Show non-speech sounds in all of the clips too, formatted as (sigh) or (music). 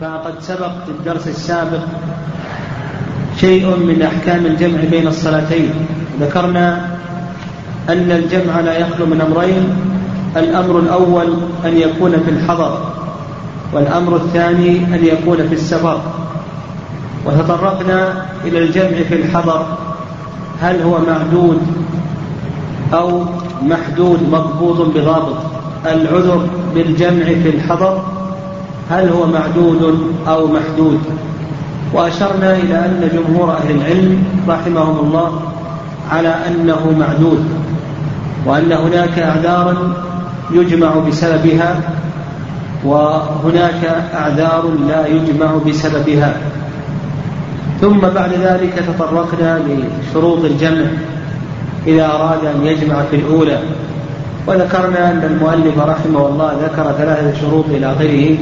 فقد سبق في الدرس السابق شيء من أحكام الجمع بين الصلاتين. ذكرنا أن الجمع لا يخلو من أمرين الأمر الأول أن يكون في الحضر والأمر الثاني أن يكون في السفر. وتطرقنا إلى الجمع في الحضر هل هو معدود أو محدود مضبوط بضابط؟ العذر بالجمع في الحضر هل هو معدود أو محدود؟ وأشرنا إلى أن جمهور أهل العلم رحمهم الله على أنه معدود وأن هناك أعذارا يجمع بسببها وهناك أعذار لا يجمع بسببها. ثم بعد ذلك تطرقنا لشروط الجمع إذا أراد أن يجمع في الأولى. وذكرنا أن المؤلف رحمه الله ذكر ثلاثة شروط إلى آخره.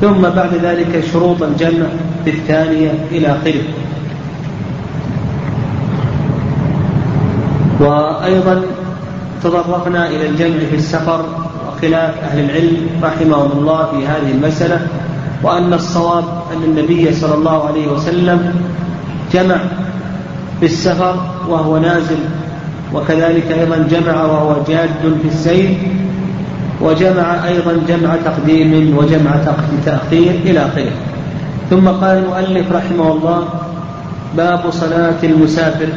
ثم بعد ذلك شروط الجمع في الثانية إلى آخره. وأيضا تطرقنا إلى الجمع في السفر وخلاف أهل العلم رحمهم الله في هذه المسألة وأن الصواب أن النبي صلى الله عليه وسلم جمع في السفر وهو نازل وكذلك أيضا جمع وهو جاد في السير وجمع أيضا جمع تقديم وجمع تأخير إلى آخره. ثم قال المؤلف رحمه الله باب صلاة المسافر.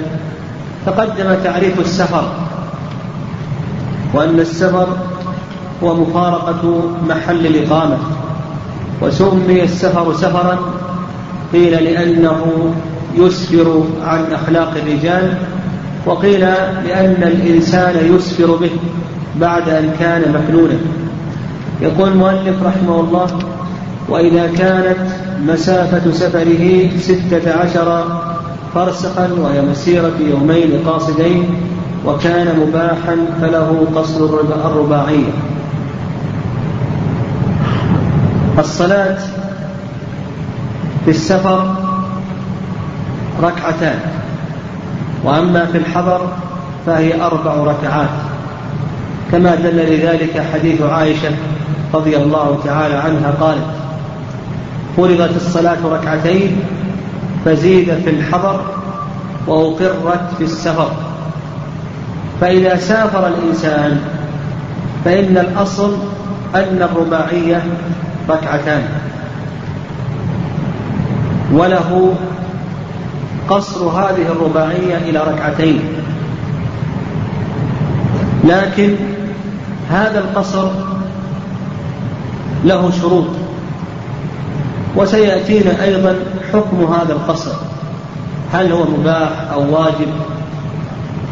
تقدم تعريف السفر وأن السفر هو مفارقة محل الإقامة وسمي السفر سفرا قيل لأنه يسفر عن أخلاق الرجال وقيل لأن الإنسان يسفر به. بعد أن كان مكنونا. يقول المؤلف رحمه الله وإذا كانت مسافة سفره ستة عشر فرسخا وهي مسيرة يومين قاصدين وكان مباحا فله قصر الرباعية. الصلاة في السفر ركعتان وأما في الحضر فهي أربع ركعات. كما دل لذلك حديث عائشة رضي الله تعالى عنها قالت فرضت الصلاة ركعتين فزيد في الحضر وأقرت في السفر. فإذا سافر الإنسان فإن الأصل أن الرباعية ركعتان وله قصر هذه الرباعية إلى ركعتين. لكن هذا القصر له شروط وسيأتينا أيضا حكم هذا القصر. هل هو مباح أو واجب؟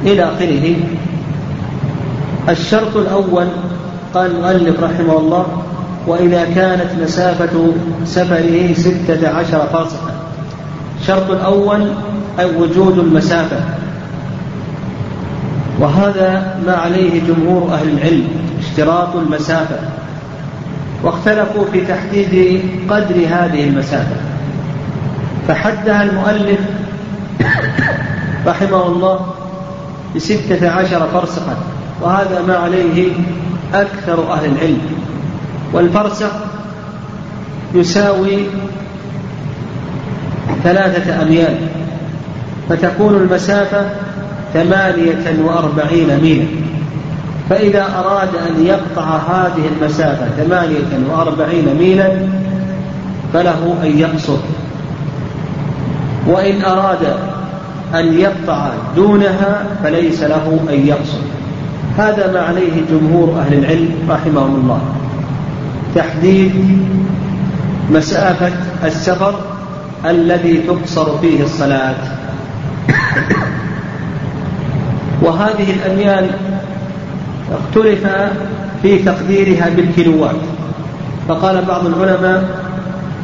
إلى آخره. الشرط الأول قال المؤلف رحمه الله وإذا كانت مسافة سفره ستة عشر فرسخا الشرط الأول أي وجود المسافة. وهذا ما عليه جمهور أهل العلم. اشتراط المسافة. واختلفوا في تحديد قدر هذه المسافة. فحدها المؤلف رحمه الله بستة عشر فرسخا وهذا ما عليه أكثر أهل العلم. والفرسخ يساوي ثلاثة أميال فتكون المسافة ثمانية وأربعين ميلا. فإذا أراد أن يقطع هذه المسافة ثمانية وأربعين ميلا فله أن يقصر. وإن أراد أن يقطع دونها فليس له أن يقصر. هذا ما عليه جمهور أهل العلم رحمهم الله. تحديد مسافة السفر الذي تقصر فيه الصلاة. وهذه الأميال اختلف في تقديرها بالكيلوات. فقال بعض العلماء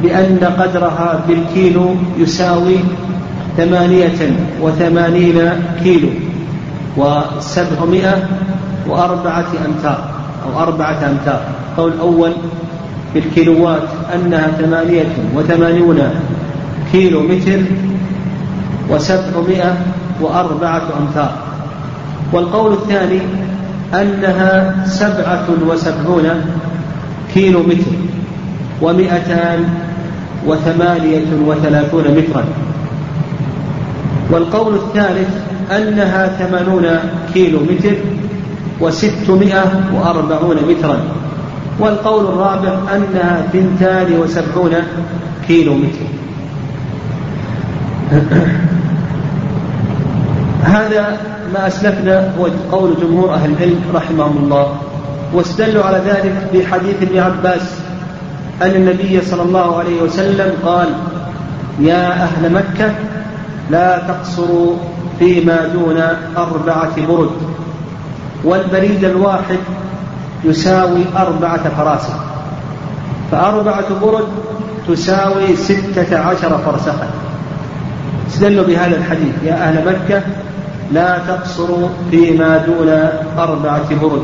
بأن قدرها بالكيلو يساوي ثمانية وثمانين كيلو وسبعمائة وأربعة أمتار أو أربعة أمتار. قول الأول بالكيلوات أنها ثمانية وثمانون كيلو متر وسبعمائة وأربعة أمتار. والقول الثاني أنها سبعة وسبعون كيلو متر ومئتان وثمانية وثلاثون مترا. والقول الثالث أنها ثمانون كيلو متر وستمائة وأربعون مترا. والقول الرابع أنها ثنتان وسبعون كيلو متر. (clears throat) هذا ما أسلفنا هو قول جمهور أهل العلم رحمهم الله. واستدلوا على ذلك بحديث ابن عباس. أن النبي صلى الله عليه وسلم قال يا أهل مكة لا تقصروا فيما دون أربعة برد. والبريد الواحد يساوي أربعة فراسخ. فأربعة برد تساوي ستة عشر فرسخا استدلوا بهذا الحديث. يا أهل مكة لا تقصروا فيما دون أربعة برد.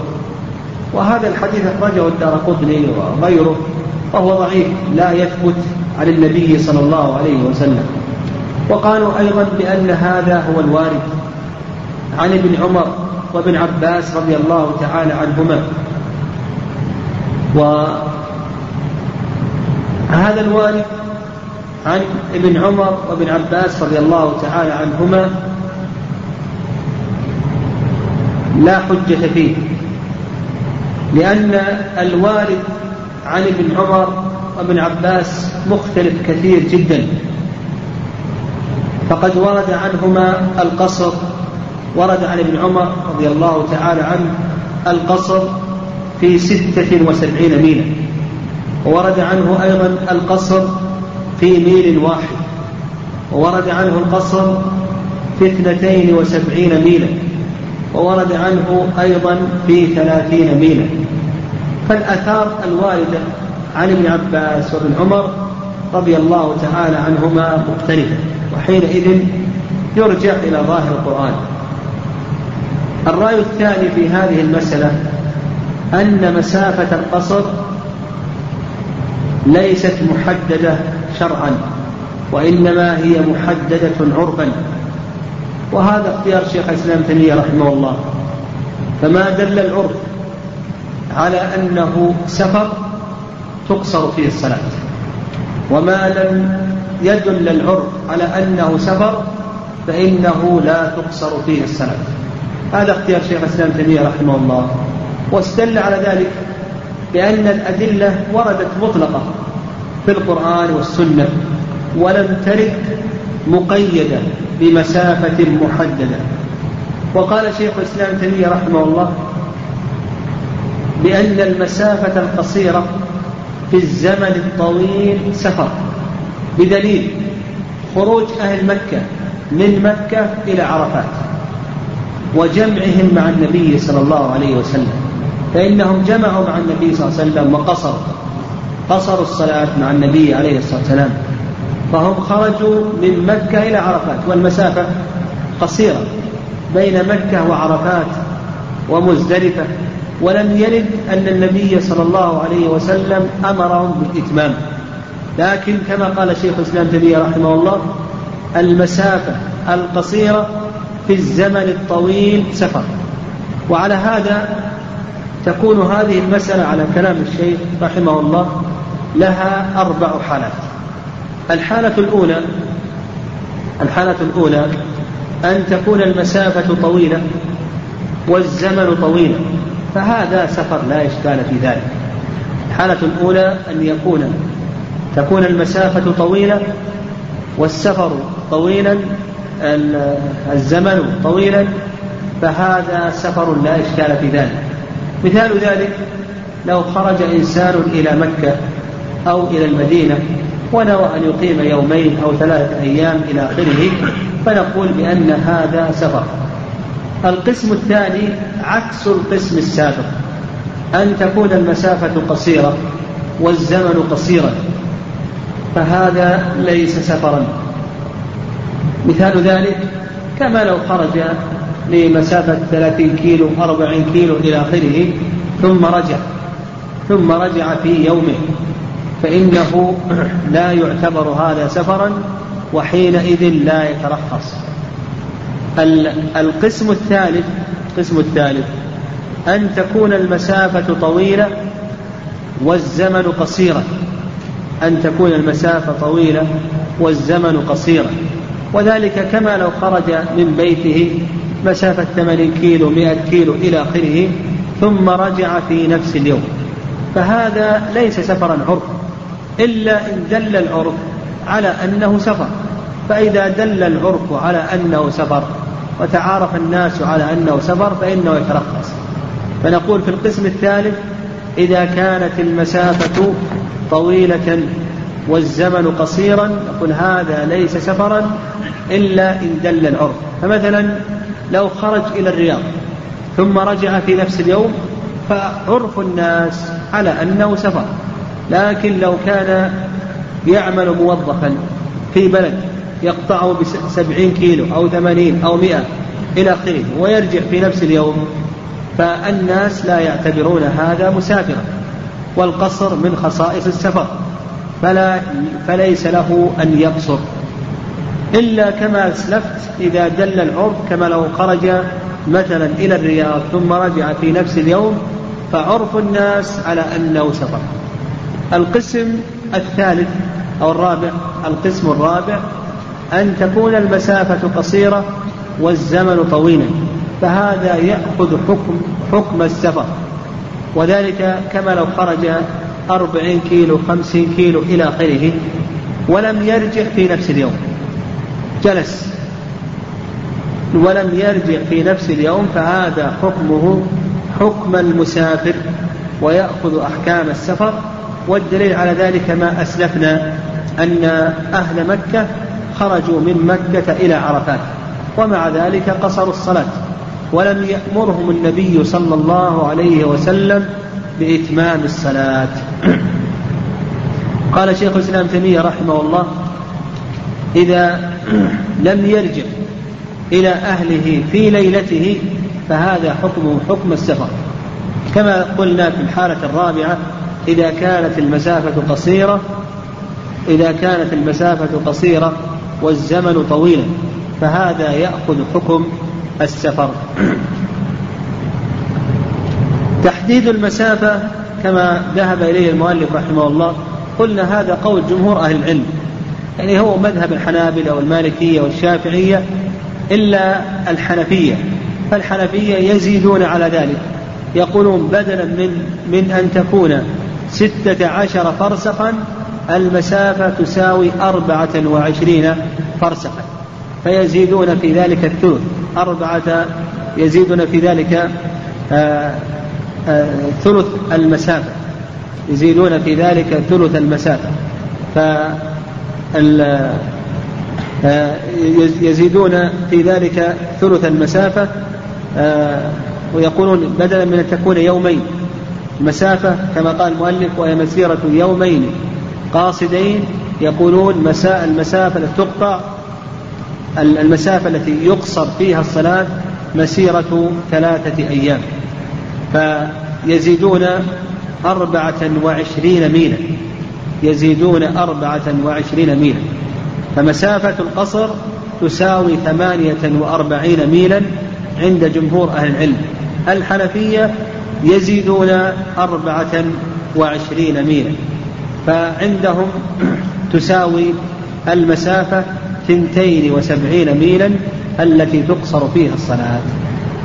وهذا الحديث أخرجه الدار قطني وغيره وهو ضعيف لا يثبت عن النبي صلى الله عليه وسلم. وقالوا أيضا بأن هذا هو الوارد. عن ابن عمر وابن عباس رضي الله تعالى عنهما. وهذا الوارد عن ابن عمر وابن عباس رضي الله تعالى عنهما لا حجة فيه لأن الوارد عن ابن عمر وابن عباس مختلف كثير جدا. فقد ورد عنهما القصر ورد عن ابن عمر رضي الله تعالى عنه القصر في ستة وسبعين ميلا وورد عنه أيضا القصر في ميل واحد وورد عنه القصر في اثنتين وسبعين ميلا. وورد عنه أيضا في ثلاثين ميلا. فالآثار الواردة عن ابن عباس وابن عمر رضي الله تعالى عنهما مختلفة وحينئذ يرجع إلى ظاهر القرآن. الرأي الثاني في هذه المسألة أن مسافة القصر ليست محددة شرعا وإنما هي محددة عرفا. وهذا اختيار شيخ الإسلام تيمية رحمه الله. فما دل العرف على أنه سفر تقصر فيه الصلاة. وما لم يدل العرف على أنه سفر فإنه لا تقصر فيه الصلاة. هذا اختيار شيخ الإسلام تيمية رحمه الله. واستدل على ذلك بأن الأدلة وردت مطلقة في القرآن والسنة ولم ترد مقيدة بمسافة محددة. وقال شيخ الإسلام تيمية رحمه الله بأن المسافة القصيرة في الزمن الطويل سفر بدليل خروج أهل مكة من مكة إلى عرفات وجمعهم مع النبي صلى الله عليه وسلم فإنهم جمعوا مع النبي صلى الله عليه وسلم وقصروا قصروا الصلاة مع النبي عليه الصلاة والسلام. فهم خرجوا من مكة إلى عرفات والمسافة قصيرة بين مكة وعرفات ومزدلفة ولم يرد أن النبي صلى الله عليه وسلم أمرهم بالإتمام. لكن كما قال شيخ الإسلام تيمية رحمه الله المسافة القصيرة في الزمن الطويل سفر. وعلى هذا تكون هذه المسألة على كلام الشيخ رحمه الله لها أربع حالات. الحالة الأولى الحالة الأولى أن تكون المسافة طويلة والزمن طويلا فهذا سفر لا إشكال في ذلك. الحالة الأولى أن يكون تكون المسافة طويلة والسفر طويلا الزمن طويلا فهذا سفر لا إشكال في ذلك. مثال ذلك لو خرج إنسان إلى مكة أو إلى المدينة ونوى أن يقيم يومين أو ثلاثة أيام إلى آخره فنقول بأن هذا سفر القسم الثاني عكس القسم السابق. أن تكون المسافة قصيرة والزمن قصيرا فهذا ليس سفرا. مثال ذلك كما لو خرج لمسافة ثلاثين كيلو أربعين كيلو إلى آخره ثم رجع ثم رجع في يومه. فإنه لا يعتبر هذا سفرا وحينئذ لا يترخص. القسم الثالث القسم الثالث أن تكون المسافة طويلة والزمن قصيرا. أن تكون المسافة طويلة والزمن قصيرا. وذلك كما لو خرج من بيته مسافة 80 كيلو 100 كيلو إلى آخره ثم رجع في نفس اليوم. فهذا ليس سفرا عرفا إلا إن دل العرف على أنه سفر. فإذا دل العرف على أنه سفر وتعارف الناس على أنه سفر فإنه يترخص. فنقول في القسم الثالث إذا كانت المسافة طويلة والزمن قصيرا نقول هذا ليس سفرا إلا إن دل العرف. فمثلا لو خرج إلى الرياض ثم رجع في نفس اليوم فعرف الناس على أنه سفر. لكن لو كان يعمل موظفا في بلد يقطعه بسبعين كيلو أو ثمانين أو مئة إلى آخره ويرجع في نفس اليوم فالناس لا يعتبرون هذا مسافرا والقصر من خصائص السفر فلا فليس له أن يقصر. إلا كما أسلفت إذا دل العرف كما لو خرج مثلا إلى الرياض ثم رجع في نفس اليوم فعرف الناس على أنه سفر. القسم الثالث أو الرابع القسم الرابع أن تكون المسافة قصيرة والزمن طويلا فهذا يأخذ حكم حكم السفر. وذلك كما لو خرج أربعين كيلو خمسين كيلو إلى آخره ولم يرجع في نفس اليوم. جلس. ولم يرجع في نفس اليوم فهذا حكمه حكم المسافر ويأخذ أحكام السفر والدليل على ذلك ما أسلفنا أن أهل مكة خرجوا من مكة إلى عرفات ومع ذلك قصروا الصلاة ولم يأمرهم النبي صلى الله عليه وسلم بإتمام الصلاة. قال شيخ الإسلام تيمية رحمه الله إذا لم يرجع إلى أهله في ليلته فهذا حكمه حكم السفر. كما قلنا في الحالة الرابعة إذا كانت المسافة قصيرة إذا كانت المسافة قصيرة والزمن طويلا فهذا يأخذ حكم السفر. تحديد المسافة كما ذهب إليه المؤلف رحمه الله قلنا هذا قول جمهور أهل العلم يعني هو مذهب الحنابلة والمالكية والشافعية إلا الحنفية فالحنفية يزيدون على ذلك يقولون بدلا من من أن تكون ستة عشر فرسخا المسافة تساوي أربعة وعشرين فرسخا. فيزيدون في ذلك الثلث. أربعة يزيدون في ذلك آآ آآ ثلث المسافة. يزيدون في ذلك ثلث المسافة. ف يزيدون في ذلك ثلث المسافة ويقولون بدلا من أن تكون يومين. مسافة كما قال المؤلف وهي مسيرة يومين قاصدين يقولون مساء المسافة التي تقطع المسافة التي يقصر فيها الصلاة مسيرة ثلاثة أيام. فيزيدون أربعة وعشرين ميلا. يزيدون أربعة وعشرين ميلا. فمسافة القصر تساوي ثمانية وأربعين ميلا عند جمهور أهل العلم. الحنفية يزيدون أربعة وعشرين ميلا. فعندهم (clears throat) تساوي المسافة ثنتين وسبعين ميلا التي تقصر فيها الصلاة.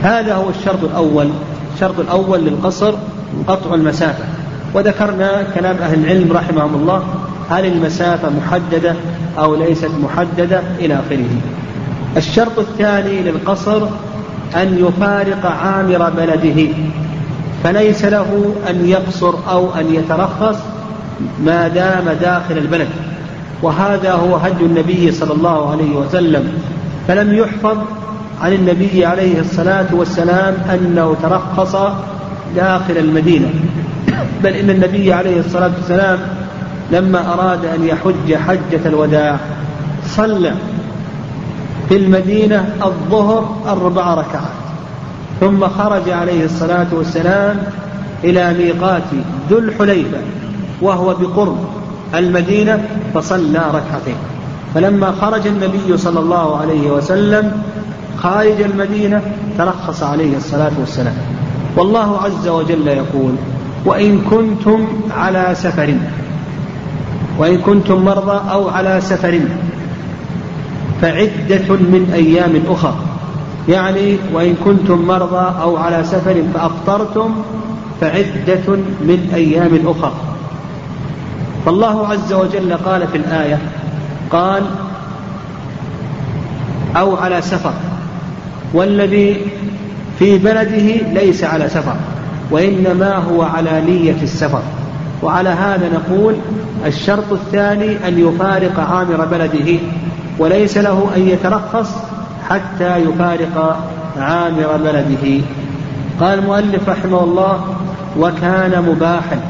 هذا هو الشرط الأول. الشرط الأول للقصر قطع المسافة. وذكرنا كلام أهل العلم رحمهم الله هل المسافة محددة أو ليست محددة إلى آخره. الشرط الثاني للقصر أن يفارق عامر بلده. فليس له أن يقصر أو أن يترخص ما دام داخل البلد. وهذا هو هدي النبي صلى الله عليه وسلم. فلم يحفظ عن النبي عليه الصلاة والسلام أنه ترخص داخل المدينة. بل إن النبي عليه الصلاة والسلام لما أراد أن يحج حجة الوداع صلى في المدينة الظهر أربع ركعات. ثم خرج عليه الصلاة والسلام إلى ميقات ذو الحليفة وهو بقرب المدينة فصلى ركعتين. فلما خرج النبي صلى الله عليه وسلم خارج المدينة ترخص عليه الصلاة والسلام. والله عز وجل يقول وإن كنتم على سفر وإن كنتم مرضى أو على سفر فعدة من أيام أخر. يعني وإن كنتم مرضى أو على سفر فأفطرتم فعدة من أيام أخر. فالله عز وجل قال في الآية قال أو على سفر والذي في بلده ليس على سفر وإنما هو على نية السفر. وعلى هذا نقول الشرط الثاني أن يفارق عامر بلده وليس له أن يترخص حتى يفارق عامر بلده. قال المؤلف رحمه الله وكان مباحا.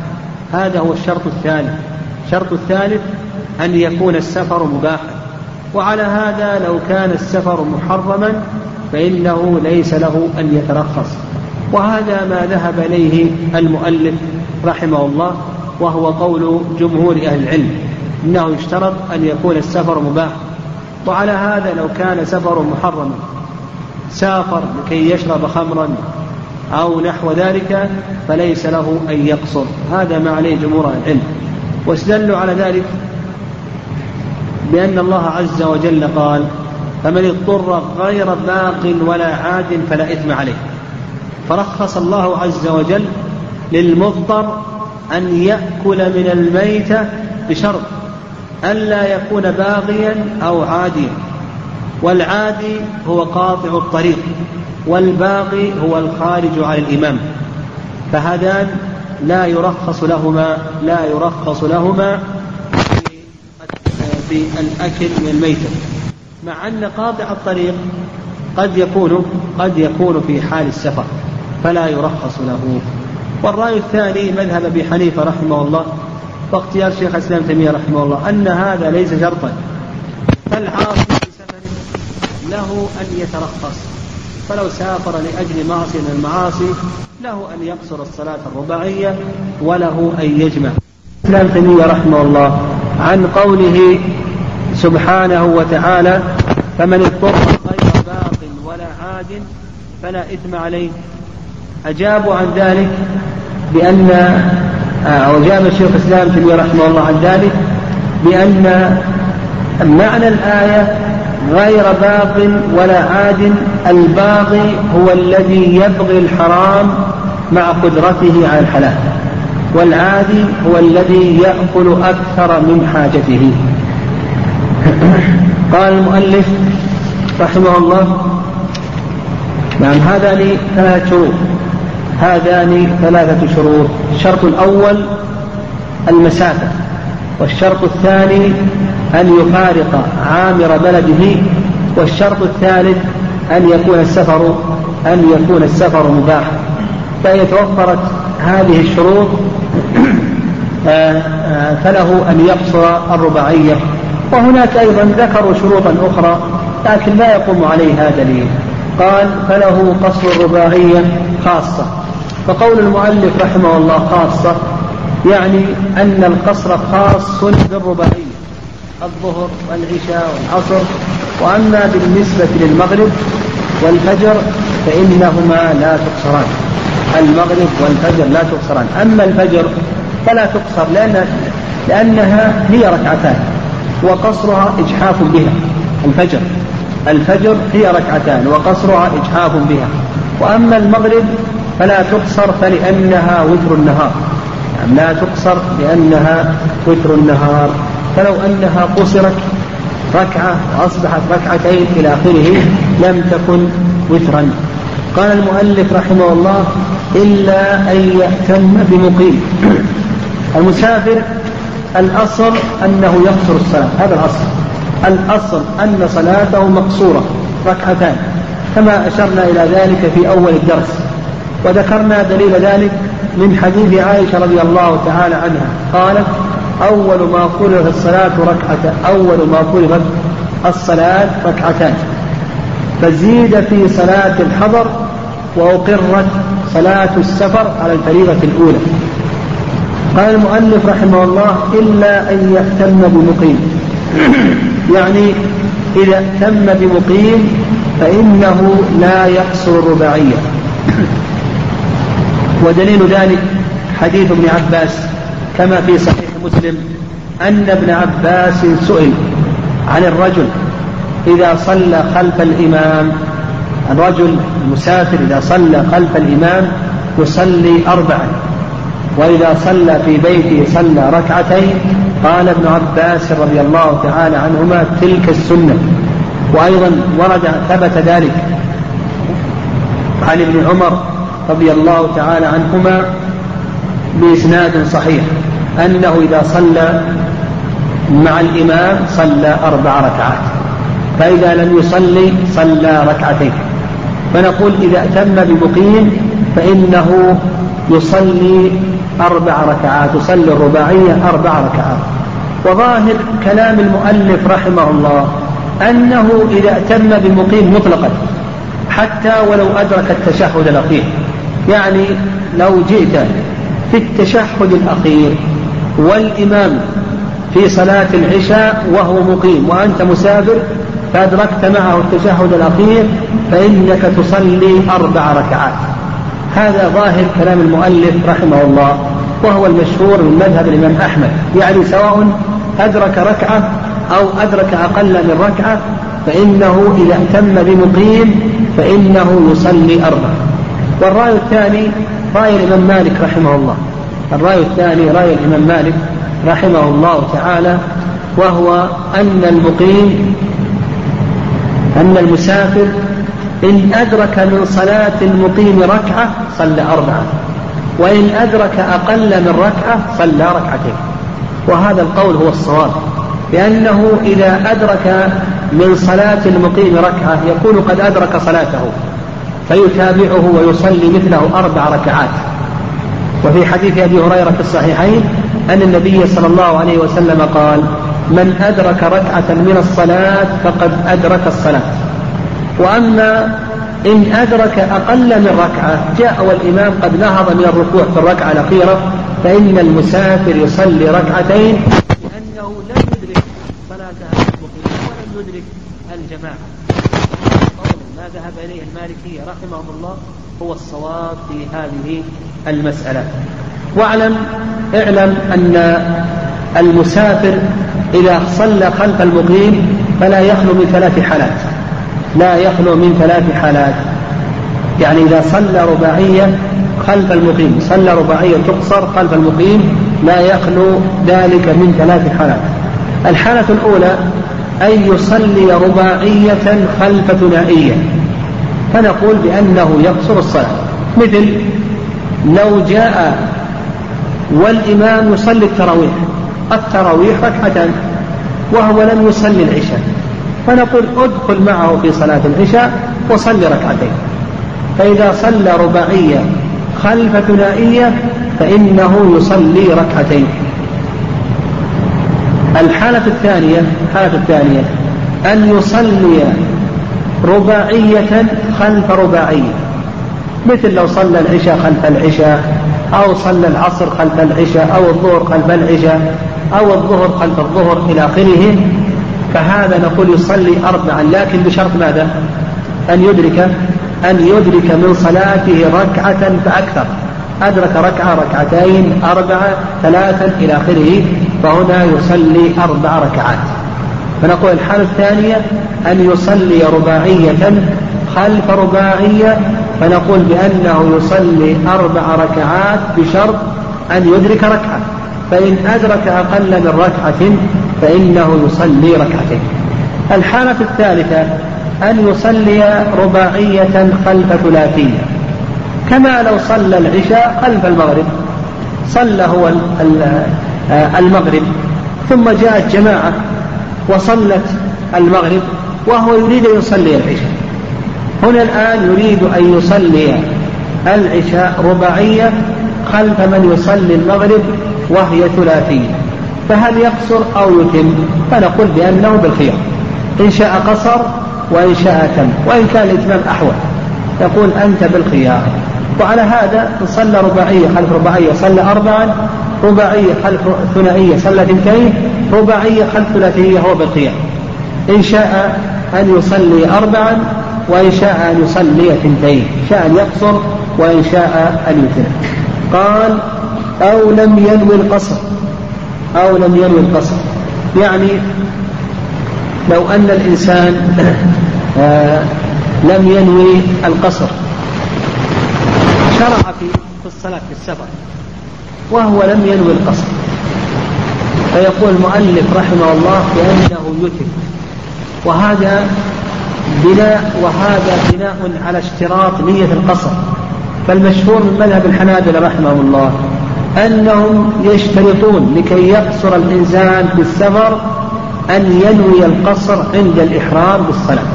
هذا هو الشرط الثاني الشرط الثالث أن يكون السفر مباحا. وعلى هذا لو كان السفر محرما فإنه ليس له أن يترخص. وهذا ما ذهب إليه المؤلف رحمه الله وهو قول جمهور أهل العلم. إنه يشترط أن يكون السفر مباح وعلى هذا لو كان سفر محرما سافر لكي يشرب خمرا أو نحو ذلك فليس له أن يقصر. هذا ما عليه جمهور العلم. واستدلوا على ذلك بأن الله عز وجل قال فمن اضطر غير باق ولا عاد فلا إثم عليه. فرخص الله عز وجل للمضطر أن يأكل من الميتة بشرط ألا يكون باغيا أو عاديا. والعادي هو قاطع الطريق والباغي هو الخارج على الإمام. فهذان لا يرخص لهما لا يرخص لهما في الأكل من الميتة مع أن قاطع الطريق قد يكون قد يكون في حال السفر فلا يرخص له. والرأي الثاني مذهب أبي حنيفة رحمه الله واختيار شيخ الإسلام تيمية رحمه الله أن هذا ليس شرطا. فالعاصي بسفر له أن يترخص. فلو سافر لأجل معصية من المعاصي له أن يقصر الصلاة الرباعية وله أن يجمع. الإسلام تيمية رحمه الله عن قوله سبحانه وتعالى فمن اضطر غير باق ولا عاد فلا إثم عليه أجابوا عن ذلك بأن أو أجاب الشيخ الإسلام تيمية رحمه الله عن ذلك بأن معنى الآية غير باق ولا عاد الباغي هو الذي يبغي الحرام مع قدرته على الحلال والعادي هو الذي يأكل أكثر من حاجته. قال المؤلف رحمه الله نعم هذان ثلاث شروط. هذان ثلاثة شروط. الشرط الأول المسافة والشرط الثاني أن يفارق عامر بلده والشرط الثالث أن يكون السفر أن يكون السفر مباحا. فإذا توفرت هذه الشروط (clears throat) آه، آه، فله أن يقصر الرباعية. وهناك أيضا ذكروا شروطا أخرى لكن لا يقوم عليه هذا دليل. قال فله قصر الرباعية خاصة. فقول المؤلف رحمه الله خاصة يعني أن القصر خاص بالرباعية الظهر والعشاء والعصر. وأما بالنسبة للمغرب والفجر فإنهما لا تقصران. المغرب والفجر لا تقصران. أما الفجر فلا تقصر لأن لأنها هي ركعتان وقصرها إجحاف بها الفجر. الفجر هي ركعتان وقصرها إجحاف بها. وأما المغرب فلا تقصر فلأنها وتر النهار. يعني لا تقصر لأنها وتر النهار. فلو أنها قصرت ركعة وأصبحت ركعتين إلى آخره لم تكن وترا. قال المؤلف رحمه الله إلا أن يأتم بمقيم. المسافر الأصل أنه يقصر الصلاة. هذا الأصل. الأصل أن صلاته مقصورة ركعتان كما أشرنا إلى ذلك في أول الدرس. وذكرنا دليل ذلك من حديث عائشة رضي الله تعالى عنها. قالت أول ما فرض الصلاة ركعة أول ما فرضت الصلاة ركعتان. فزيد في صلاة الحضر وأقرت صلاة السفر على الفريضة الأولى. قال المؤلف رحمه الله إلا أن يهتم بمقيم. يعني إذا اهتم بمقيم فإنه لا يقصر الرباعية. ودليل ذلك حديث ابن عباس كما في صحيح مسلم أن ابن عباس سئل عن الرجل إذا صلى خلف الإمام الرجل المسافر إذا صلى خلف الإمام يصلي أربعا وإذا صلى في بيته صلى ركعتين قال ابن عباس رضي الله تعالى عنهما تلك السنة. وأيضا ورد ثبت ذلك عن ابن عمر رضي الله تعالى عنهما بإسناد صحيح أنه إذا صلى مع الإمام صلى أربع ركعات فإذا لم يصلي صلى ركعتين. فنقول إذا أتم بمقيم فإنه يصلي أربع ركعات يصلي الرباعية أربع ركعات. وظاهر كلام المؤلف رحمه الله أنه إذا أتم بمقيم مطلقا حتى ولو أدرك التشهد الأخير. يعني لو جئت في التشهد الأخير والإمام في صلاة العشاء وهو مقيم وأنت مسافر فأدركت معه التشهد الأخير فإنك تصلي أربع ركعات. هذا ظاهر كلام المؤلف رحمه الله وهو المشهور من مذهب الإمام أحمد. يعني سواء أدرك ركعة أو أدرك أقل من ركعة فإنه إذا اهتم بمقيم فإنه يصلي أربع. والرأي الثاني رأي الإمام مالك رحمه الله. الرأي الثاني رأي الإمام مالك رحمه الله تعالى وهو أن المقيم أن المسافر إن أدرك من صلاة المقيم ركعة صلى أربعة وإن أدرك أقل من ركعة صلى ركعتين. وهذا القول هو الصواب لأنه إذا أدرك من صلاة المقيم ركعة يكون قد أدرك صلاته فيتابعه ويصلي مثله أربع ركعات. وفي حديث أبي هريرة في الصحيحين أن النبي صلى الله عليه وسلم قال من أدرك ركعة من الصلاة فقد أدرك الصلاة. وأما إن أدرك أقل من ركعة جاء والإمام قد نهض من الركوع في الركعة الأخيرة فإن المسافر يصلي ركعتين لأنه لم يدرك صلاة المقيم ولم يدرك الجماعة. ما ذهب إليه المالكية رحمهم الله هو الصواب في هذه المسألة. واعلم اعلم أن المسافر إذا صلى خلف المقيم فلا يخلو من ثلاث حالات. لا يخلو من ثلاث حالات. يعني إذا صلى رباعية خلف المقيم صلى رباعية تقصر خلف المقيم لا يخلو ذلك من ثلاث حالات. الحالة الأولى أن يصلي رباعية خلف ثنائية. فنقول بأنه يقصر الصلاة. مثل لو جاء والإمام يصلي التراويح التراويح ركعتان وهو لم يصلي العشاء. فنقول ادخل معه في صلاة العشاء وصل ركعتين. فإذا صلى رباعية خلف ثنائية فإنه يصلي ركعتين. الحالة الثانية الحالة الثانية أن يصلي رباعية خلف رباعية. مثل لو صلى العشاء خلف العشاء أو صلى العصر خلف العشاء أو الظهر خلف العشاء أو الظهر خلف الظهر إلى آخره فهذا نقول يصلي أربعا لكن بشرط ماذا؟ أن يدرك أن يدرك من صلاته ركعة فأكثر. أدرك ركعة ركعتين أربعة ثلاثا إلى آخره فهنا يصلي أربع ركعات. فنقول الحالة الثانية أن يصلي رباعية خلف رباعية فنقول بأنه يصلي أربع ركعات بشرط أن يدرك ركعة. فإن أدرك أقل من ركعة فإنه يصلي ركعتين. الحالة الثالثة أن يصلي رباعية خلف ثلاثية. كما لو صلى العشاء خلف المغرب. صلى هو المغرب. ثم جاءت جماعة وصلت المغرب وهو يريد أن يصلي العشاء. هنا الآن يريد أن يصلي العشاء رباعية خلف من يصلي المغرب وهي ثلاثية. فهل يقصر أو يتم؟ فنقول بأنه بالخيار. إن شاء قصر وإن شاء تم وإن كان الإتمام أحوط. يقول أنت بالخيار. وعلى هذا إن صلى رباعية خلف رباعية صلى أربعا رباعية خلف ثنائية صلى ثنتين رباعية خلف ثلاثية هو بالخيار. إن شاء أن يصلي أربعا وإن شاء أن يصلي اثنتين. شاء أن يقصر وإن شاء أن يتم. قال أو لم ينوي القصر. أو لم ينوي القصر. يعني لو أن الإنسان آه، لم ينوي القصر. شرع في الصلاة في السفر وهو لم ينوي القصر. فيقول المؤلف رحمه الله بأنه يتم. وهذا بناء وهذا بناء على اشتراط نية القصر. فالمشهور من مذهب الحنابلة رحمه الله. أنهم يشترطون لكي يقصر الإنسان في السفر أن ينوي القصر عند الإحرام بالصلاة.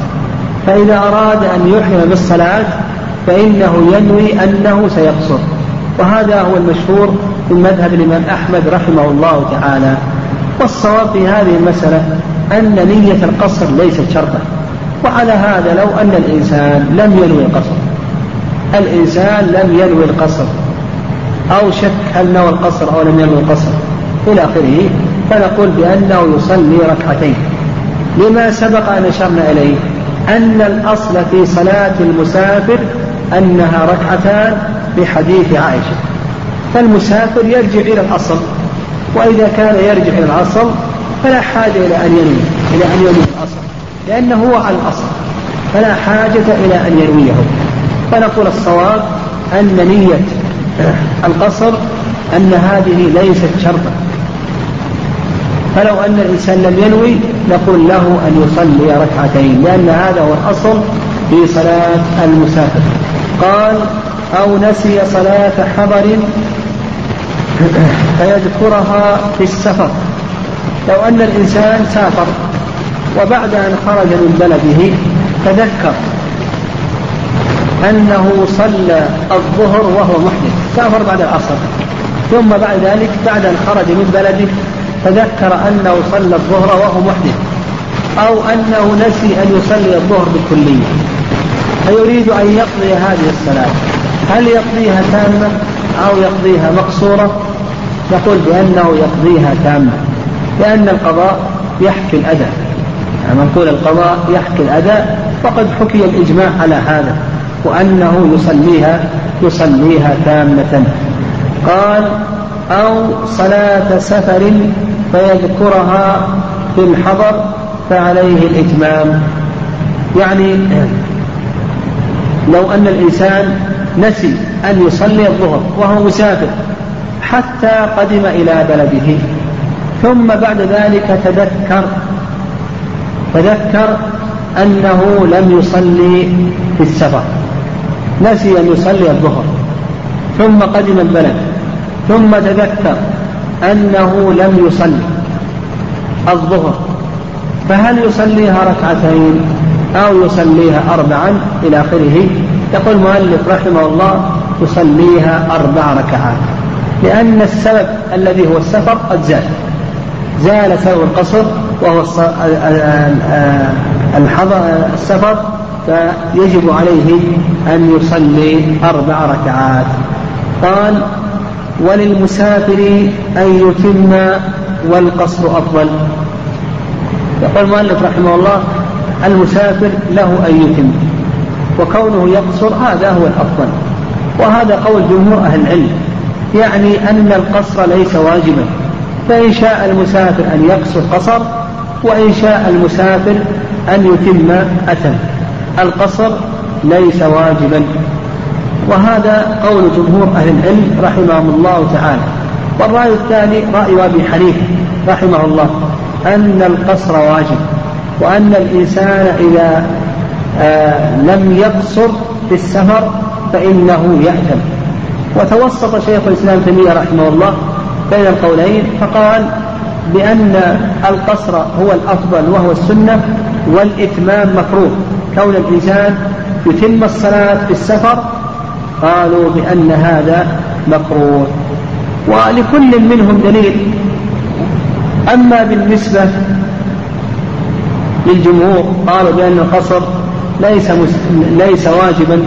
فإذا أراد أن يحرم بالصلاة فإنه ينوي أنه سيقصر. وهذا هو المشهور من مذهب الإمام أحمد رحمه الله تعالى. والصواب في هذه المسألة أن نية القصر ليست شرطا. وعلى هذا لو أن الإنسان لم ينوي القصر. الإنسان لم ينوي القصر. أو شك هل نوى القصر أو لم ينوي القصر. إلى آخره فنقول بأنه يصلي ركعتين. لما سبق أن أشرنا إليه أن الأصل في صلاة المسافر أنها ركعتان بحديث عائشة. فالمسافر يرجع إلى الأصل وإذا كان يرجع إلى الأصل فلا حاجة إلى أن ينوي إلى أن ينوي الأصل لأنه هو على الأصل فلا حاجة إلى أن ينويه فنقول الصواب أن نية القصر أن هذه ليست شرطا. فلو أن الإنسان لم ينوي نقول له أن يصلي ركعتين لأن هذا هو الأصل في صلاة المسافر. قال أو نسي صلاة حضر فيذكرها في السفر. لو أن الإنسان سافر وبعد أن خرج من بلده تذكر أنه صلى الظهر وهو محدث. سافر بعد العصر. ثم بعد ذلك بعد أن خرج من بلده تذكر أنه صلى الظهر وهو محدث أو أنه نسي أن يصلي الظهر بالكلية. فيريد أن يقضي هذه الصلاة. هل يقضيها تامة أو يقضيها مقصورة؟ نقول بأنه يقضيها تامة. لأن القضاء يحكي الأداء يعني نقول القضاء يحكي الأداء وقد حكي الإجماع على هذا. وأنه يصليها يصليها تامة. قال أو صلاة سفر فيذكرها في الحضر فعليه الإتمام. يعني لو أن الإنسان نسي أن يصلي الظهر وهو مسافر حتى قدم إلى بلده ثم بعد ذلك تذكر تذكر أنه لم يصلي في السفر. نسي أن يصلي الظهر. ثم قدم البلد. ثم تذكر أنه لم يصلي الظهر. فهل يصليها ركعتين أو يصليها أربعا إلى آخره؟ يقول المؤلف رحمه الله يصليها أربع ركعات. لأن السبب الذي هو السفر قد زال. زال سبب القصر وهو السفر فيجب عليه أن يصلي أربع ركعات. قال وللمسافر أن يتم والقصر أفضل. يقول المؤلف رحمه الله المسافر له أن يتم وكونه يقصر هذا هو الأفضل. وهذا قول جمهور أهل العلم يعني أن القصر ليس واجبا. فإن شاء المسافر أن يقصر قصر وإن شاء المسافر أن يتم أتم القصر ليس واجبا. وهذا قول جمهور أهل العلم رحمهم الله تعالى. والرأي الثاني رأي أبي حنيفة رحمه الله أن القصر واجب وأن الإنسان إذا آه لم يقصر في السفر فإنه يأثم وتوسط شيخ الإسلام تيمية رحمه الله بين القولين فقال بأن القصر هو الأفضل وهو السنة والإتمام مكروه. كون الإنسان يتم الصلاة في السفر قالوا بأن هذا مكروه. ولكل منهم دليل. أما بالنسبة للجمهور قالوا بأن القصر ليس ليس واجبا.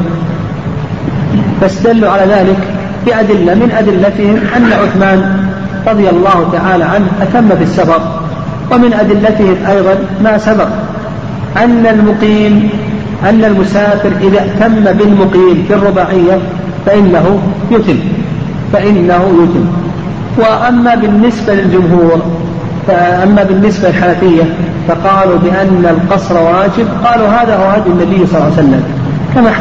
فاستدلوا على ذلك بأدلة من أدلتهم أن عثمان رضي الله تعالى عنه أتم في السفر ومن أدلتهم أيضا ما سبق. أن المقيم أن المسافر إذا اهتم بالمقيم في الرباعية فإنه يتم فإنه يتم. وأما بالنسبة للجمهور فأما بالنسبة للحنفية فقالوا بأن القصر واجب قالوا هذا هو هدي النبي صلى الله عليه وسلم. كما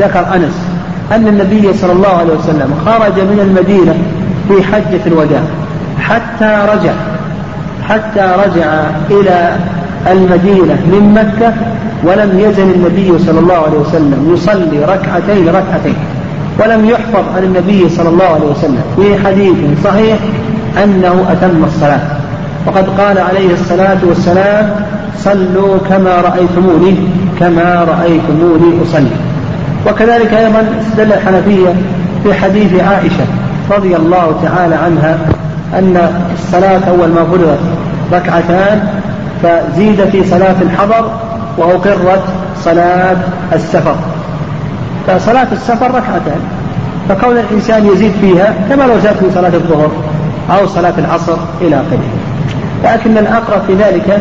ذكر أنس أن النبي صلى الله عليه وسلم خرج من المدينة في حجة الوداع حتى رجع حتى رجع إلى المدينة من مكة ولم يزل النبي صلى الله عليه وسلم يصلي ركعتين ركعتين. ولم يحفظ عن النبي صلى الله عليه وسلم. في حديث صحيح أنه أتم الصلاة. وقد قال عليه الصلاة والسلام صلوا كما رأيتموني كما رأيتموني أصلي. وكذلك أيضا استدل الحنفية في حديث عائشة رضي الله تعالى عنها أن الصلاة أول ما فرضت ركعتان فزيد في صلاة الحضر وأقرت صلاة السفر. فصلاة السفر ركعتان. فكون الإنسان يزيد فيها كما لو زاد في صلاة الظهر أو صلاة العصر إلى آخره. لكن الأقرب في ذلك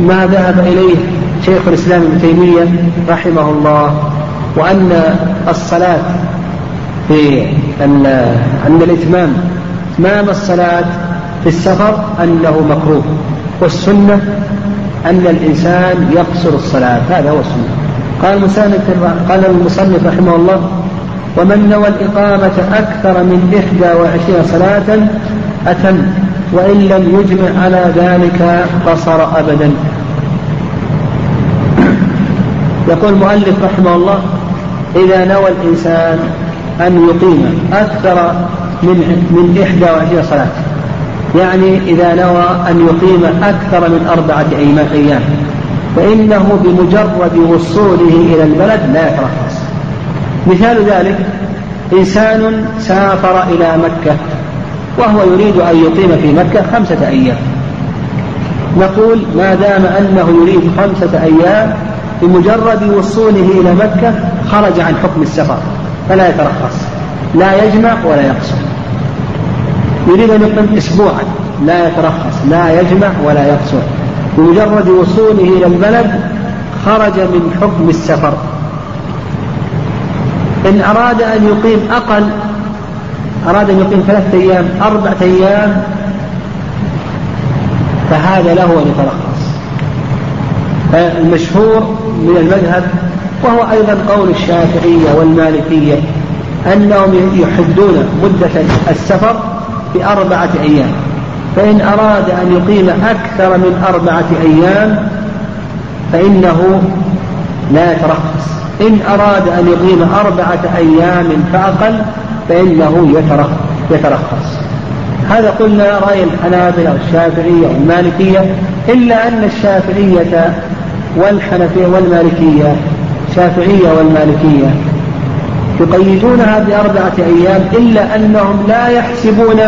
ما ذهب إليه شيخ الإسلام ابن تيمية رحمه الله وأن الصلاة في أن الإتمام إتمام الصلاة في السفر أنه مكروه. والسنة أن الإنسان يقصر الصلاة. هذا هو السنة. قال المصنف قال المصنف رحمه الله ومن نوى الإقامة أكثر من إحدى وعشرين صلاة أتم وإن لم يجمع على ذلك قصر أبدا. يقول المؤلف رحمه الله إذا نوى الإنسان أن يقيم أكثر من من 21 صلاة يعني إذا نوى أن يقيم أكثر من أربعة أيام فإنه بمجرد وصوله إلى البلد لا يترخص. مثال ذلك إنسان سافر إلى مكة وهو يريد أن يقيم في مكة خمسة أيام. نقول ما دام أنه يريد خمسة أيام بمجرد وصوله إلى مكة خرج عن حكم السفر فلا يترخص لا يجمع ولا يقصر. يريد أن يقيم أسبوعا. لا يترخص لا يجمع ولا يقصر. بمجرد وصوله إلى البلد خرج من حكم السفر. إن أراد أن يقيم أقل أراد أن يقيم ثلاثة أيام أربعة أيام فهذا له أن يترخص. المشهور من المذهب وهو أيضا قول الشافعية والمالكية أنهم يحدون مدة السفر بأربعة أيام. فإن أراد أن يقيم أكثر من أربعة أيام فإنه لا يترخص. إن أراد أن يقيم أربعة أيام فأقل فإنه يترخص. هذا قلنا رأي الحنابلة والشافعية والمالكية إلا أن الشافعية والحنفية والمالكية الشافعية والمالكية يقيدونها بأربعة أيام إلا أنهم لا يحسبون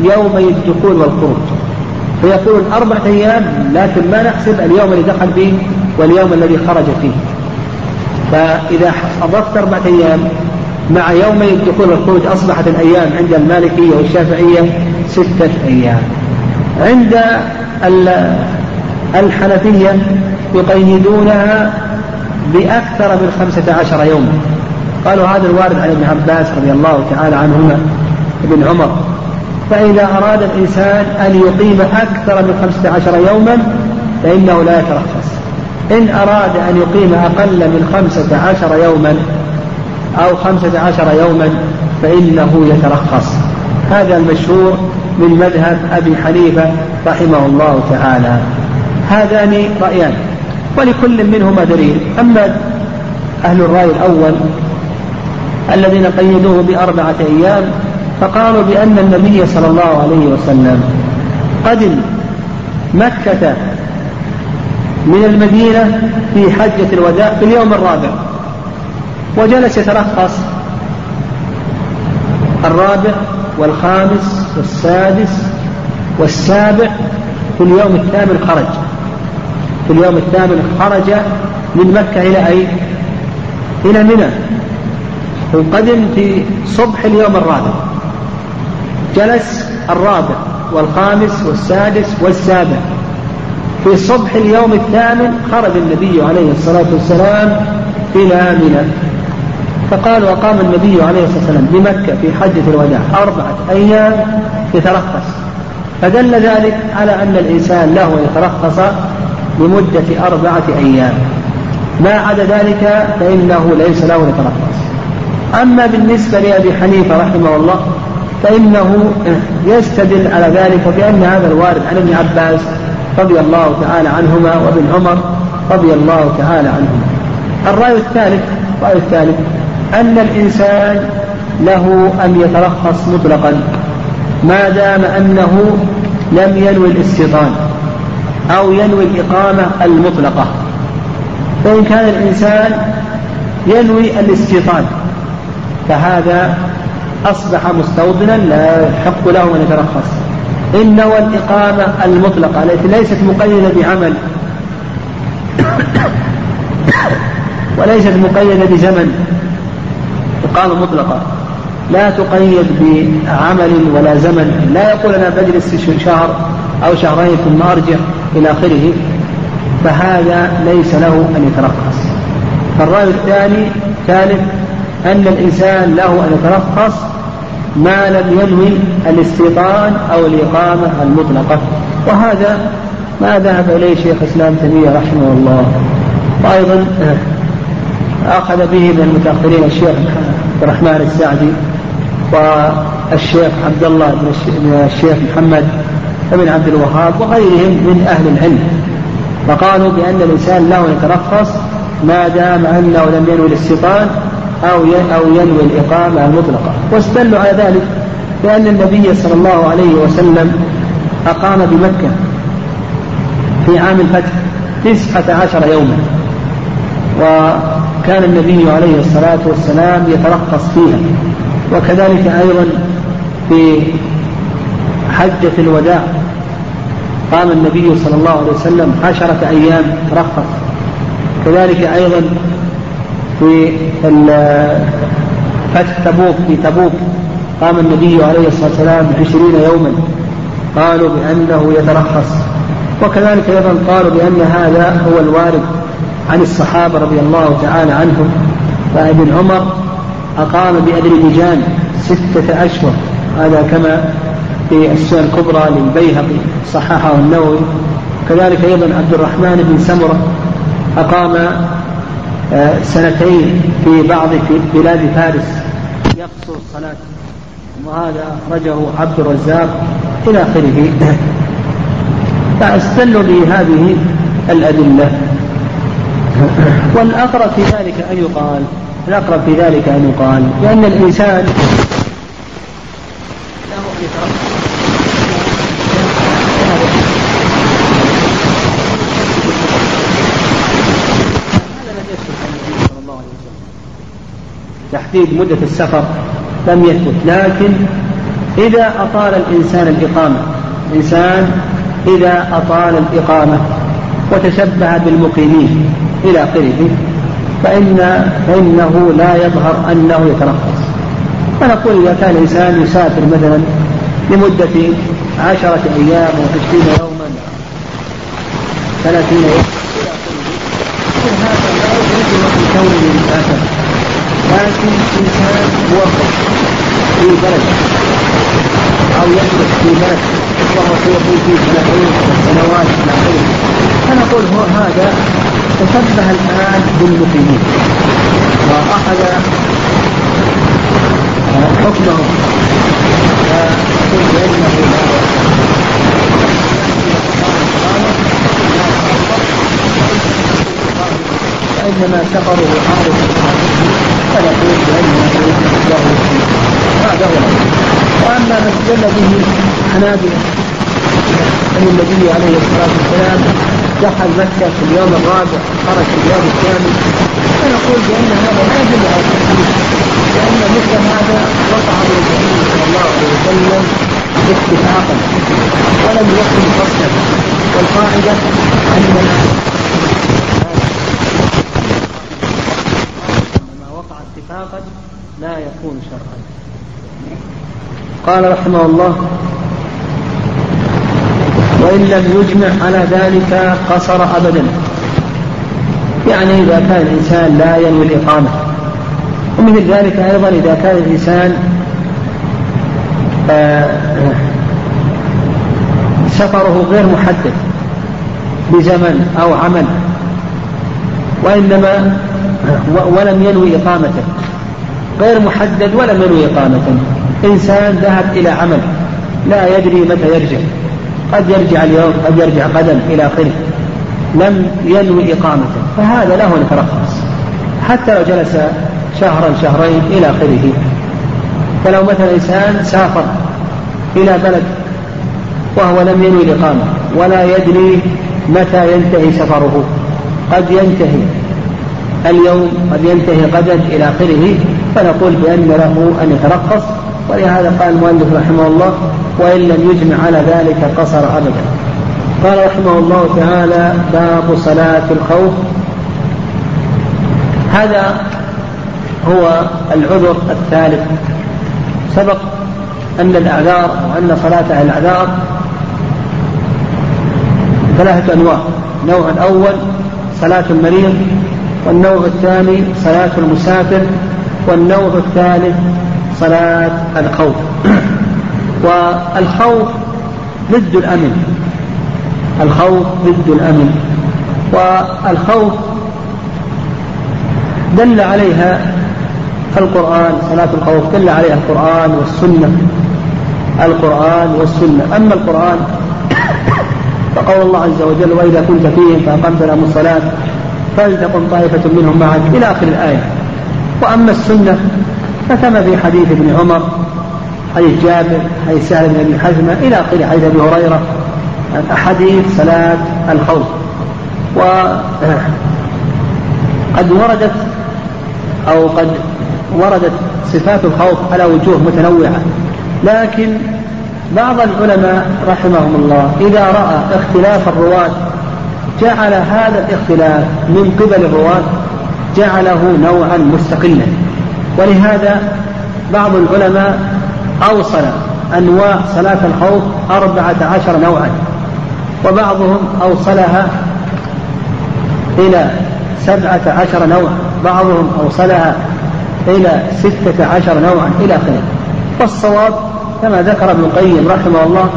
يومي الدخول والخروج. فيقولون أربعة أيام لكن ما نحسب اليوم الذي دخل فيه واليوم الذي خرج فيه. فإذا أضفت أربعة أيام مع يومي الدخول والخروج أصبحت الأيام عند المالكية والشافعية ستة أيام. عند الحنفية يقيدونها بأكثر من خمسة عشر يوما. قالوا هذا الوارد عن ابن عباس رضي الله تعالى عنهما ابن عمر. فإذا أراد الإنسان أن يقيم أكثر من خمسة عشر يوما فإنه لا يترخص. إن أراد أن يقيم أقل من خمسة عشر يوما أو خمسة عشر يوما فإنه يترخص. هذا المشهور من مذهب أبي حنيفة رحمه الله تعالى. هذان رأيان ولكل منهما دليل. أما أهل الرأي الأول الذين قيدوه بأربعة أيام فقالوا بأن النبي صلى الله عليه وسلم قدم مكة من المدينة في حجة الوداع في اليوم الرابع وجلس يترخص الرابع والخامس والسادس والسابع في اليوم الثامن خرج في اليوم الثامن خرج من مكة إلى أين؟ إلى منى وقدم في صبح اليوم الرابع. جلس الرابع والخامس والسادس والسابع. في صبح اليوم الثامن خرج النبي عليه الصلاة والسلام إلى منى. فقال وقام النبي عليه الصلاة والسلام بمكة في حجة الوداع أربعة أيام يترخص. فدل ذلك على أن الإنسان له يترخص لمدة أربعة أيام. ما عدا ذلك فإنه ليس له يترخص. أما بالنسبة لأبي حنيفة رحمه الله فإنه يستدل على ذلك بأن هذا الوارد عن ابن عباس رضي الله تعالى عنهما وابن عمر رضي الله تعالى عنهما. الرأي الثالث الرأي الثالث أن الإنسان له أن يترخص مطلقا ما دام أنه لم ينوي الاستيطان أو ينوي الإقامة المطلقة. فإن كان الإنسان ينوي الاستيطان فهذا أصبح مستوطنا لا يحق له أن يترخص. إن نوى الإقامة المطلقة التي ليست مقيدة بعمل وليست مقيدة بزمن إقامة مطلقة لا تقيد بعمل ولا زمن. لا يقول أنا بجلس شهر أو شهرين ثم أرجع إلى آخره. فهذا ليس له أن يترخص. الرأي الثاني ثالث أن الإنسان له أن يترخص ما لم ينوي الاستيطان أو الإقامة المطلقة. وهذا ما ذهب إليه شيخ الإسلام تيمية رحمه الله. وأيضا أخذ به من المتأخرين الشيخ عبد الرحمن السعدي والشيخ عبد الله بن الشيخ محمد بن عبد الوهاب وغيرهم من أهل العلم. فقالوا بأن الإنسان له يترخص ما دام أنه لم ينوي الاستيطان أو أو ينوي الإقامة المطلقة. واستدلوا على ذلك بأن النبي صلى الله عليه وسلم أقام بمكة في عام الفتح تسعة عشر يوما. وكان النبي عليه الصلاة والسلام يترخص فيها. وكذلك أيضا في حجة الوداع قام النبي صلى الله عليه وسلم عشرة أيام ترخص كذلك أيضا في فتح تبوك في تبوك. قام النبي عليه الصلاة والسلام عشرين يوما. قالوا بأنه يترخص. وكذلك أيضا قالوا بأن هذا هو الوارد عن الصحابة رضي الله تعالى عنهم. فابن عمر أقام بأذربيجان ستة أشهر. هذا كما في السنة الكبرى للبيهقي صححه النووي. كذلك أيضا عبد الرحمن بن سمرة أقام سنتين في بعض في بلاد فارس يقصر الصلاة وهذا أخرجه عبد الرزاق إلى آخره. (coughs) فاستدلوا بهذه الأدلة. (coughs) والأقرب في ذلك أن يقال الأقرب في ذلك أن يقال لأن الإنسان له أن تحديد مدة السفر لم يثبت. لكن إذا أطال الإنسان الإقامة الإنسان إذا أطال الإقامة وتشبه بالمقيمين إلى آخره فإن فإنه لا يظهر أنه يترخص. فنقول إذا كان الإنسان يسافر مثلا لمدة عشرة أيام أو عشرين يوما ثلاثين يوما إلى آخره. هذا لا في كونه مسافر لكن إنسان موظف في بلد أو يدرس في بلد وهو سيكون فيه سنتين سنوات آخره فنقول هو هذا تشبه الآن بالمقيمين. وأخذ حكمه. فقل بأنه فإنما سفره عارف فنقول بأنه له هذا هو وأما ما استدل به حنابلة أن النبي عليه الصلاة والسلام دخل مكة في اليوم الرابع خرج في اليوم الثامن. فنقول بأن هذا لا يدل على لأن مثل هذا وقع من النبي صلى الله عليه وسلم اتفاقا. ولم يكن قصدا. والقاعدة أن اتفاقا لا يكون شرعا. قال رحمه الله وإن لم يجمع على ذلك قصر أبدا. يعني إذا كان الإنسان لا ينوي الإقامة. ومثل ذلك أيضا إذا كان الإنسان آه، سفره غير محدد بزمن أو عمل وإنما ولم ينوي إقامته. غير محدد ولم ينوي إقامته. إنسان ذهب إلى عمل لا يدري متى يرجع. قد يرجع اليوم قد يرجع غدا إلى آخره. لم ينوي إقامته. فهذا له أن يترخص حتى لو جلس شهرا شهرين إلى آخره. فلو مثلا إنسان سافر إلى بلد وهو لم ينوي الإقامة ولا يدري متى ينتهي سفره. قد ينتهي. اليوم قد ينتهي غدا إلى آخره فنقول بأن له أن يترخص ولهذا قال المؤلف رحمه الله وإن لم يجمع على ذلك قصر أبدا. قال رحمه الله تعالى باب صلاة الخوف. هذا هو العذر الثالث. سبق أن الأعذار وأن صلاة الأعذار ثلاثة أنواع. النوع الأول صلاة المريض والنوع الثاني صلاة المسافر والنوع الثالث صلاة الخوف. (clears throat) والخوف ضد الأمن. الخوف ضد الأمن. والخوف دل عليها القرآن صلاة الخوف دل عليها القرآن والسنة. القرآن والسنة. أما القرآن (coughs) فقول الله عز وجل وإذا كنت فيهم فأقمت لهم الصلاة. فلتقم طائفة منهم معك إلى آخر الآية. وأما السنة فكما في حديث ابن عمر حديث جابر حديث سهل بن أبي حزمة إلى اخره حديث أبي هريرة احاديث صلاة الخوف. وقد وردت أو قد وردت صفات الخوف على وجوه متنوعة. لكن بعض العلماء رحمهم الله إذا رأى اختلاف الرواة جعل هذا الاختلاف من قبل الرواة جعله نوعا مستقلا. ولهذا بعض العلماء أوصل أنواع صلاة الخوف أربعة عشر نوعا. وبعضهم أوصلها إلى سبعة عشر نوعا. بعضهم أوصلها إلى ستة عشر نوعا إلى آخره. والصواب كما ذكر ابن القيم رحمه الله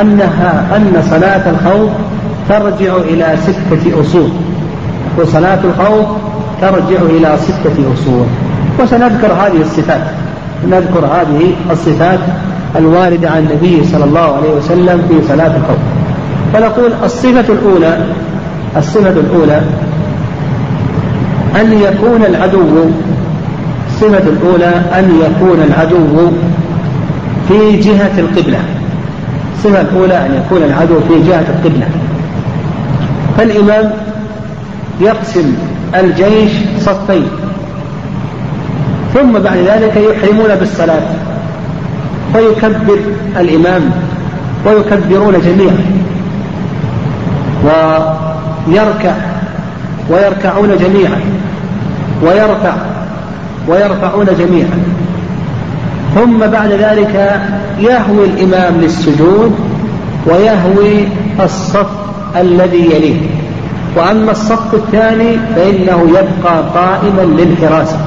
أنها أن صلاة الخوف ترجع إلى ستة أصول وصلاة الخوف ترجع إلى ستة أصول. وسنذكر هذه الصفات نذكر هذه الصفات الواردة عن النبي صلى الله عليه وسلم في صلاة الخوف. فنقول الصفة الأولى الصفة الأولى أن يكون العدو الصفة الأولى أن يكون العدو في جهة القبلة. الصفة الأولى أن يكون العدو في جهة القبلة. فالإمام يقسم الجيش صفين. ثم بعد ذلك يحرمون بالصلاة فيكبر الإمام ويكبرون جميعا. ويركع ويركعون جميعا. ويرفع ويرفعون جميعا. ثم بعد ذلك يهوي الإمام للسجود ويهوي الصف الذي يليه. وأما الصف الثاني فإنه يبقى قائما للحراسة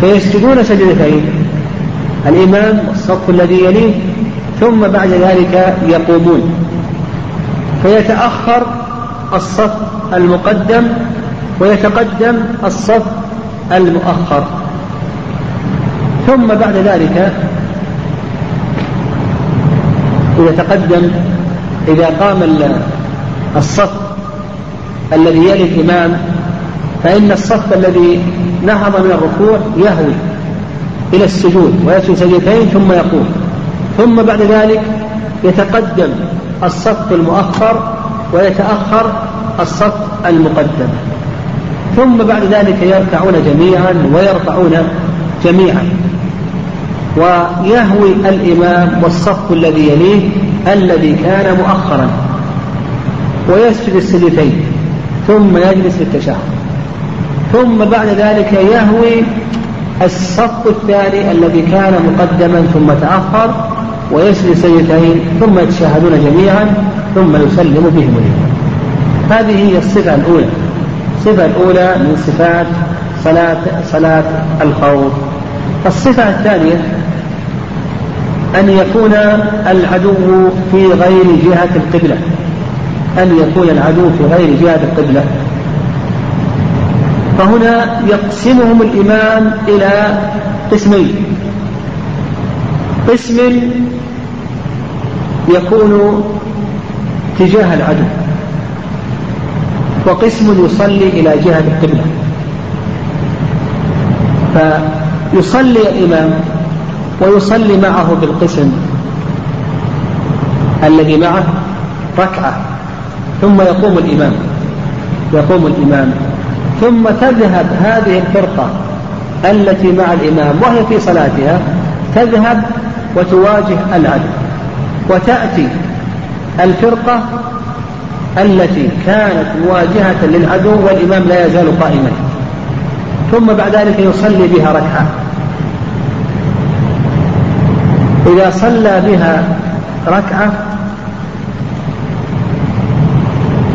فيسجدون سجدتين الإمام والصف الذي يليه ثم بعد ذلك يقومون. فيتأخر الصف المقدم ويتقدم الصف المؤخر. ثم بعد ذلك إذا تقدم إذا قام الصف الذي يلي الإمام فإن الصف الذي نهض من الركوع يهوي إلى السجود ويسجد سجدتين ثم يقوم. ثم بعد ذلك يتقدم الصف المؤخر ويتأخر الصف المقدم. ثم بعد ذلك يركعون جميعا ويرفعون جميعا. ويهوي الإمام والصف الذي يليه الذي كان مؤخرا. ويسجد السجدتين ثم يجلس للتشهد. ثم بعد ذلك يهوي الصف الثاني الذي كان مقدما ثم تأخر ويسري سيدتين ثم يتشاهدون جميعا ثم يسلم بهم الإمام هذه هي الصفة الأولى. الصفة الأولى من صفات صلاة صلاة الخوف. الصفة الثانية أن يكون العدو في غير جهة القبلة. أن يكون العدو في غير جهة القبلة. فهنا يقسمهم الإمام إلى قسمين. قسم يكون تجاه العدو وقسم يصلي إلى جهة القبلة. فيصلي الإمام ويصلي معه بالقسم الذي معه ركعة. ثم يقوم الإمام. يقوم الإمام. ثم تذهب هذه الفرقة التي مع الإمام وهي في صلاتها تذهب وتواجه العدو. وتأتي الفرقة التي كانت مواجهة للعدو والإمام لا يزال قائما. ثم بعد ذلك يصلي بها ركعة. إذا صلى بها ركعة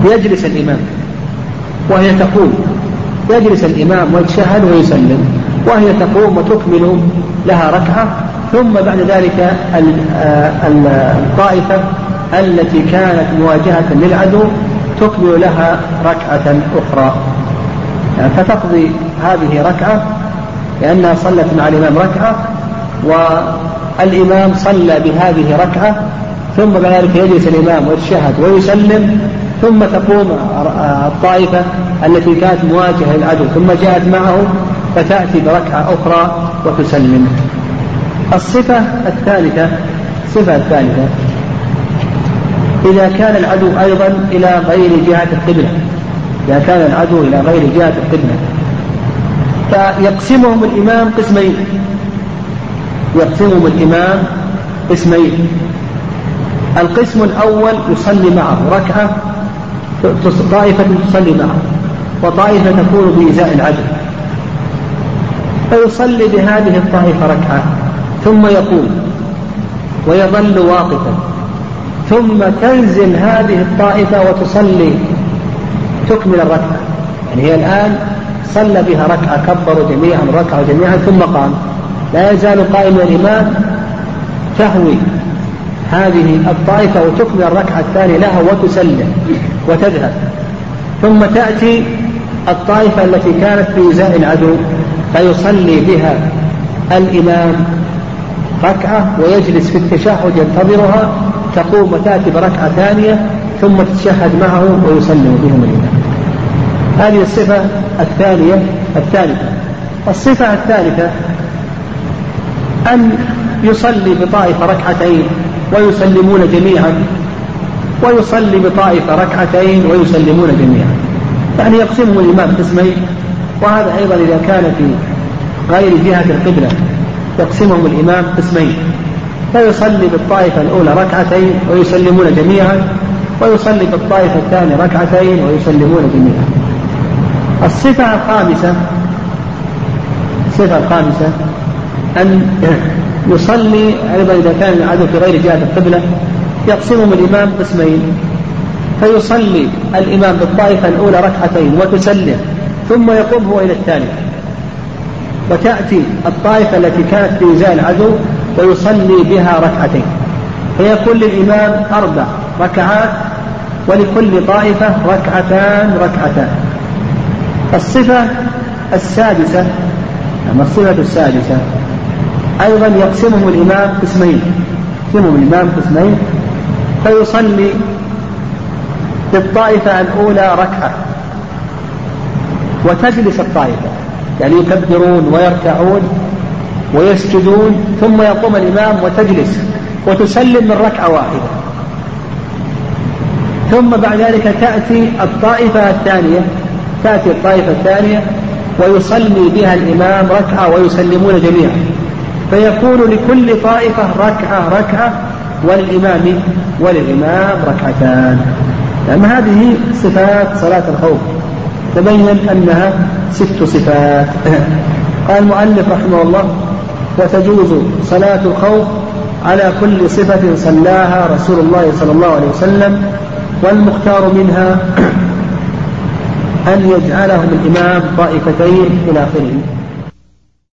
يجلس الإمام وهي تقوم. يجلس الإمام ويتشهد ويسلم. وهي تقوم وتكمل لها ركعة. ثم بعد ذلك الطائفة التي كانت مواجهة للعدو تكمل لها ركعة أخرى. يعني فتقضي هذه ركعة لأنها صلت مع الإمام ركعة والإمام صلى بهذه ركعة. ثم بعد ذلك يجلس الإمام ويتشهد ويسلم. ثم تقوم الطائفة التي كانت مواجهة للعدو ثم جاءت معه فتأتي بركعة أخرى وتسلم. الصفة الثالثة الصفة الثالثة. إذا كان العدو أيضا إلى غير جهة القبلة إذا كان العدو إلى غير جهة القبلة. فيقسمهم الإمام قسمين. يقسمهم الإمام قسمين. القسم الأول يصلي معه ركعة طائفة تصلي معه وطائفة تكون بإزاء العدو فيصلي بهذه الطائفة ركعة ثم يقوم ويظل واقفا. ثم تنزل هذه الطائفة وتصلي تكمل الركعة. يعني هي الآن صلى بها ركعة كبروا جميعا ركعوا جميعا ثم قام. لا يزال قائما الإمام تهوي هذه الطائفة وتكمل الركعة الثانية لها وتسلم. وتذهب. ثم تأتي الطائفة التي كانت في إزاء العدو فيصلي بها الإمام ركعة ويجلس في التشهد ينتظرها تقوم وتأتي بركعة ثانية ثم تتشهد معه ويسلم بهم الإمام. هذه الصفة الثانية الثالثة. الصفة الثالثة أن يصلي بطائفة ركعتين ويسلمون جميعا. ويصلي بطائفة ركعتين ويسلمون جميعا. يعني يقسمهم الإمام قسمين وهذا أيضا إذا كان في غير جهة القبلة يقسمهم الإمام قسمين. فيصلي بالطائفة الأولى ركعتين ويسلمون جميعا ويصلي بالطائفة الثانية ركعتين ويسلمون جميعا. الصفة الخامسة الصفة الخامسة أن يصلي أيضا إذا كان العدو في غير جهة القبلة يقسمهم الإمام قسمين فيصلي الإمام بالطائفة الأولى ركعتين وتسلم ثم يقوم هو إلى الثانية. وتأتي الطائفة التي كانت في إزاء العدو ويصلي بها ركعتين. فيكون للإمام أربع ركعات ولكل طائفة ركعتان ركعتان. الصفة السادسة أما الصفة السادسة أيضا يقسمهم الإمام قسمين. يقسمهم الإمام قسمين فيصلي بالطائفة الأولى ركعة وتجلس الطائفة. يعني يكبرون ويركعون ويسجدون ثم يقوم الإمام وتجلس وتسلم من ركعة واحدة. ثم بعد ذلك تأتي الطائفة الثانية تأتي الطائفة الثانية ويصلي بها الإمام ركعة ويسلمون جميعا. فيكون لكل طائفة ركعة ركعة وللإمام وللإمام ركعتان. لأن هذه صفات صلاة الخوف. تبين أنها ست صفات. (laughs) قال المؤلف رحمه الله وتجوز صلاة الخوف على كل صفة صلاها رسول الله صلى الله عليه وسلم والمختار منها (clears throat) أن يجعلهم الإمام طائفتين إلى آخره.